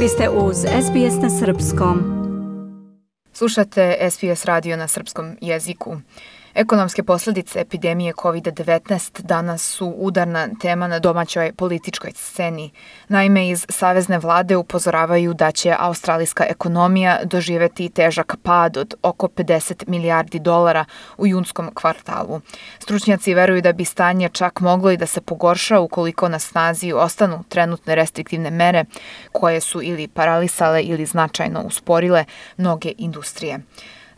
Vi ste uz SBS na Srpskom. Slušate SBS radio na srpskom jeziku. Ekonomske posledice epidemije COVID-19 danas su udarna tema na domaćoj političkoj sceni. Naime, iz Savezne vlade upozoravaju da će australijska ekonomija doživeti težak pad od oko 50 milijardi dolara u junskom kvartalu. Stručnjaci veruju da bi stanje čak moglo i da se pogorša ukoliko na snazi ostanu trenutne restriktivne mere koje su ili paralisale ili značajno usporile mnoge industrije.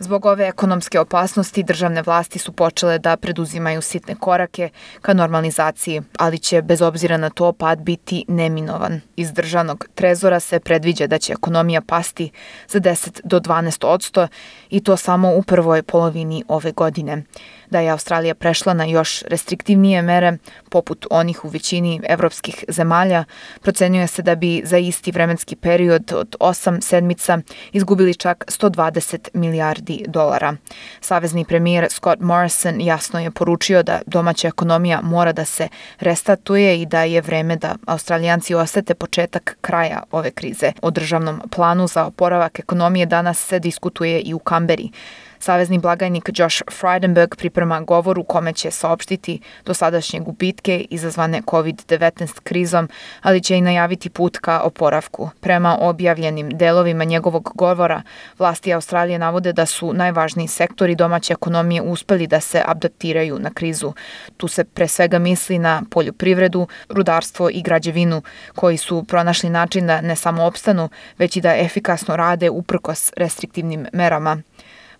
Zbog ove ekonomske opasnosti državne vlasti su počele da preduzimaju sitne korake ka normalizaciji, ali će bez obzira na to pad biti neminovan. Iz državnog trezora se predviđa da će ekonomija pasti za 10 do 12 odsto i to samo u prvoj polovini ove godine da je Australija prešla na još restriktivnije mere, poput onih u većini evropskih zemalja, procenjuje se da bi za isti vremenski period od 8 sedmica izgubili čak 120 milijardi dolara. Savezni premijer Scott Morrison jasno je poručio da domaća ekonomija mora da se restatuje i da je vreme da Australijanci osete početak kraja ove krize. O državnom planu za oporavak ekonomije danas se diskutuje i u Kamberi. Savezni blagajnik Josh Frydenberg priprema govor u kome će saopštiti dosadašnje gubitke izazvane COVID-19 krizom, ali će i najaviti put ka oporavku. Prema objavljenim delovima njegovog govora, vlasti Australije navode da su najvažniji sektori domaće ekonomije uspeli da se adaptiraju na krizu. Tu se pre svega misli na poljoprivredu, rudarstvo i građevinu, koji su pronašli način da ne samo opstanu, već i da efikasno rade uprkos restriktivnim merama.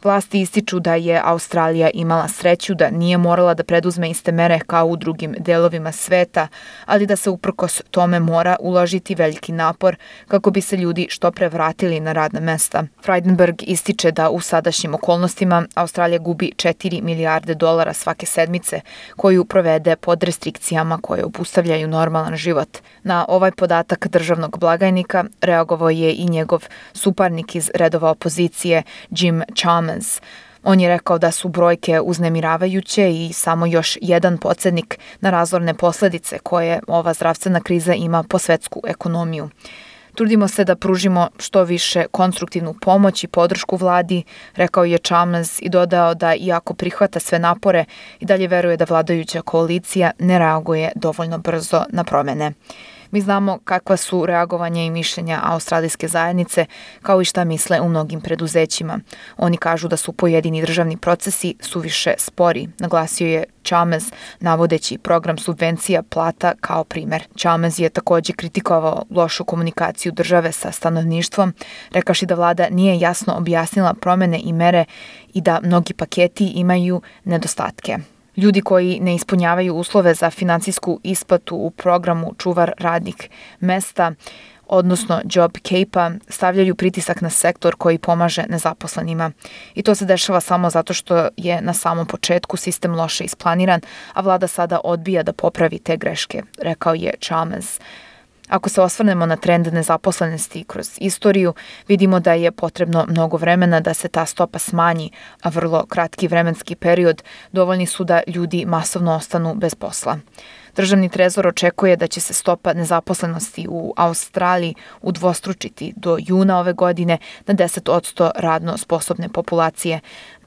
Vlasti ističu da je Australija imala sreću da nije morala da preduzme iste mere kao u drugim delovima sveta, ali da se uprkos tome mora uložiti veliki napor kako bi se ljudi što pre vratili na radna mesta. Freidenberg ističe da u sadašnjim okolnostima Australija gubi 4 milijarde dolara svake sedmice koju provede pod restrikcijama koje obustavljaju normalan život. Na ovaj podatak državnog blagajnika reagovao je i njegov suparnik iz redova opozicije Jim Chalmers Simmons. On je rekao da su brojke uznemiravajuće i samo još jedan podsjednik na razorne posledice koje ova zdravstvena kriza ima po svetsku ekonomiju. Trudimo se da pružimo što više konstruktivnu pomoć i podršku vladi, rekao je Chalmers i dodao da iako prihvata sve napore i dalje veruje da vladajuća koalicija ne reaguje dovoljno brzo na promene. Mi znamo kakva su reagovanja i mišljenja australijske zajednice, kao i šta misle u mnogim preduzećima. Oni kažu da su pojedini državni procesi suviše spori, naglasio je Chalmers, navodeći program subvencija plata kao primer. Chalmers je takođe kritikovao lošu komunikaciju države sa stanovništvom, rekaši da vlada nije jasno objasnila promene i mere i da mnogi paketi imaju nedostatke. Ljudi koji ne ispunjavaju uslove za financijsku isplatu u programu čuvar radnih mesta, odnosno Job Cape-a, stavljaju pritisak na sektor koji pomaže nezaposlenima. I to se dešava samo zato što je na samom početku sistem loše isplaniran, a vlada sada odbija da popravi te greške, rekao je Chalmers. Ako se osvrnemo na trend nezaposlenosti kroz istoriju, vidimo da je potrebno mnogo vremena da se ta stopa smanji, a vrlo kratki vremenski period dovoljni su da ljudi masovno ostanu bez posla. Državni trezor očekuje da će se stopa nezaposlenosti u Australiji udvostručiti do juna ove godine na 10% radno sposobne populacije.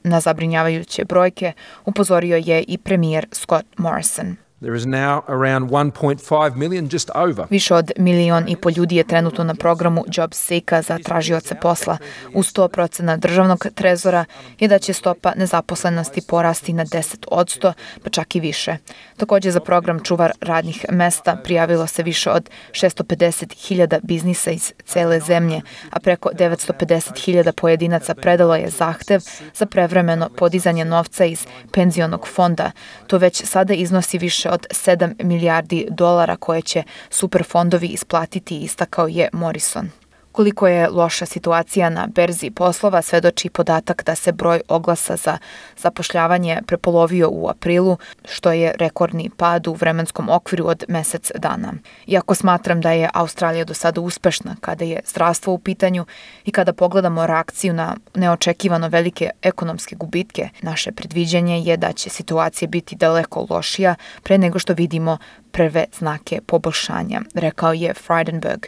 Na zabrinjavajuće brojke upozorio je i premijer Scott Morrison. There is now around 1.5 million, just over. Više od milion i po ljudi je trenutno na programu Job Seeka za tražioce posla. U 100% državnog trezora je da će stopa nezaposlenosti porasti na 10 od pa čak i više. Takođe za program čuvar radnih mesta prijavilo se više od 650.000 biznisa iz cele zemlje, a preko 950.000 pojedinaca predalo je zahtev za prevremeno podizanje novca iz penzionog fonda. To već sada iznosi više od 7 milijardi dolara koje će superfondovi isplatiti, istakao je Morrison. Koliko je loša situacija na berzi poslova svedoči podatak da se broj oglasa za zapošljavanje prepolovio u aprilu, što je rekordni pad u vremenskom okviru od mesec dana. Iako smatram da je Australija do sada uspešna kada je zdravstvo u pitanju i kada pogledamo reakciju na neočekivano velike ekonomske gubitke, naše predviđanje je da će situacija biti daleko lošija pre nego što vidimo prve znake poboljšanja, rekao je Frydenberg.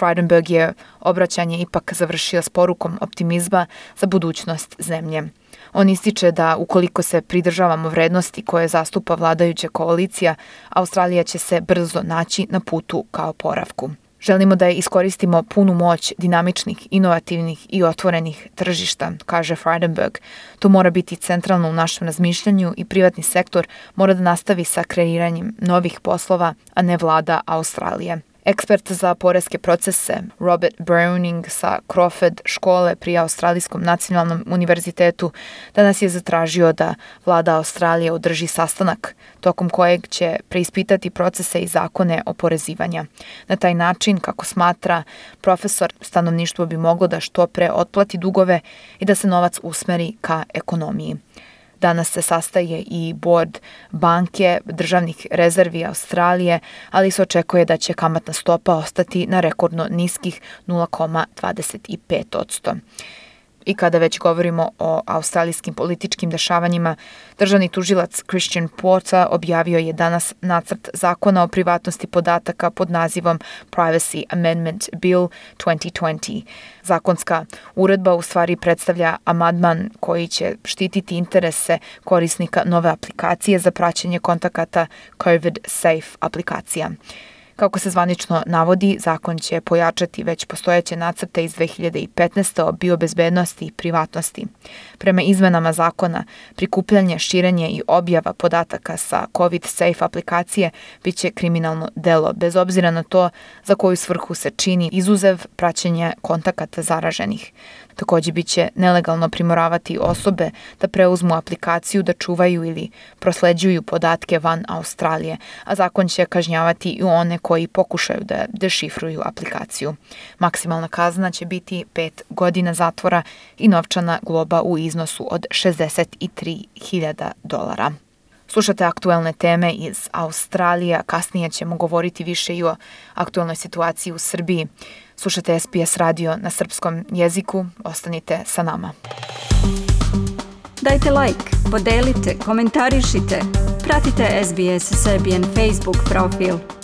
Frydenberg je obraćanje ipak završio s porukom optimizma za budućnost zemlje. On ističe da ukoliko se pridržavamo vrednosti koje zastupa vladajuća koalicija, Australija će se brzo naći na putu kao poravku. Želimo da iskoristimo punu moć dinamičnih, inovativnih i otvorenih tržišta, kaže Frydenberg. To mora biti centralno u našem razmišljanju i privatni sektor mora da nastavi sa kreiranjem novih poslova, a ne vlada Australije. Ekspert za poreske procese Robert Browning sa Crawford škole pri Australijskom nacionalnom univerzitetu danas je zatražio da vlada Australije održi sastanak tokom kojeg će preispitati procese i zakone oporezivanja. Na taj način, kako smatra profesor, stanovništvo bi moglo da što pre otplati dugove i da se novac usmeri ka ekonomiji. Danas se sastaje i board banke državnih rezervi Australije, ali se očekuje da će kamatna stopa ostati na rekordno niskih 0,25 I kada već govorimo o australijskim političkim dešavanjima, državni tužilac Christian Porta objavio je danas nacrt zakona o privatnosti podataka pod nazivom Privacy Amendment Bill 2020. Zakonska uredba u stvari predstavlja amadman koji će štititi interese korisnika nove aplikacije za praćenje kontakata COVID Safe aplikacija. Kako se zvanično navodi, zakon će pojačati već postojeće nacrte iz 2015. o biobezbednosti i privatnosti. Prema izmenama zakona, prikupljanje, širenje i objava podataka sa COVID Safe aplikacije biće kriminalno delo, bez obzira na to za koju svrhu se čini izuzev praćenja kontakata zaraženih. Takođe biće nelegalno primoravati osobe da preuzmu aplikaciju da čuvaju ili prosleđuju podatke van Australije, a zakon će kažnjavati i one koji pokušaju da dešifruju aplikaciju. Maksimalna kazna će biti 5 godina zatvora i novčana globa u iznosu od 63.000 dolara. Slušate aktuelne teme iz Australije, kasnije ćemo govoriti više i o aktuelnoj situaciji u Srbiji. Slušate SPS radio na srpskom jeziku, ostanite sa nama. Dajte like, podelite, komentarišite, pratite SBS Serbian Facebook profil.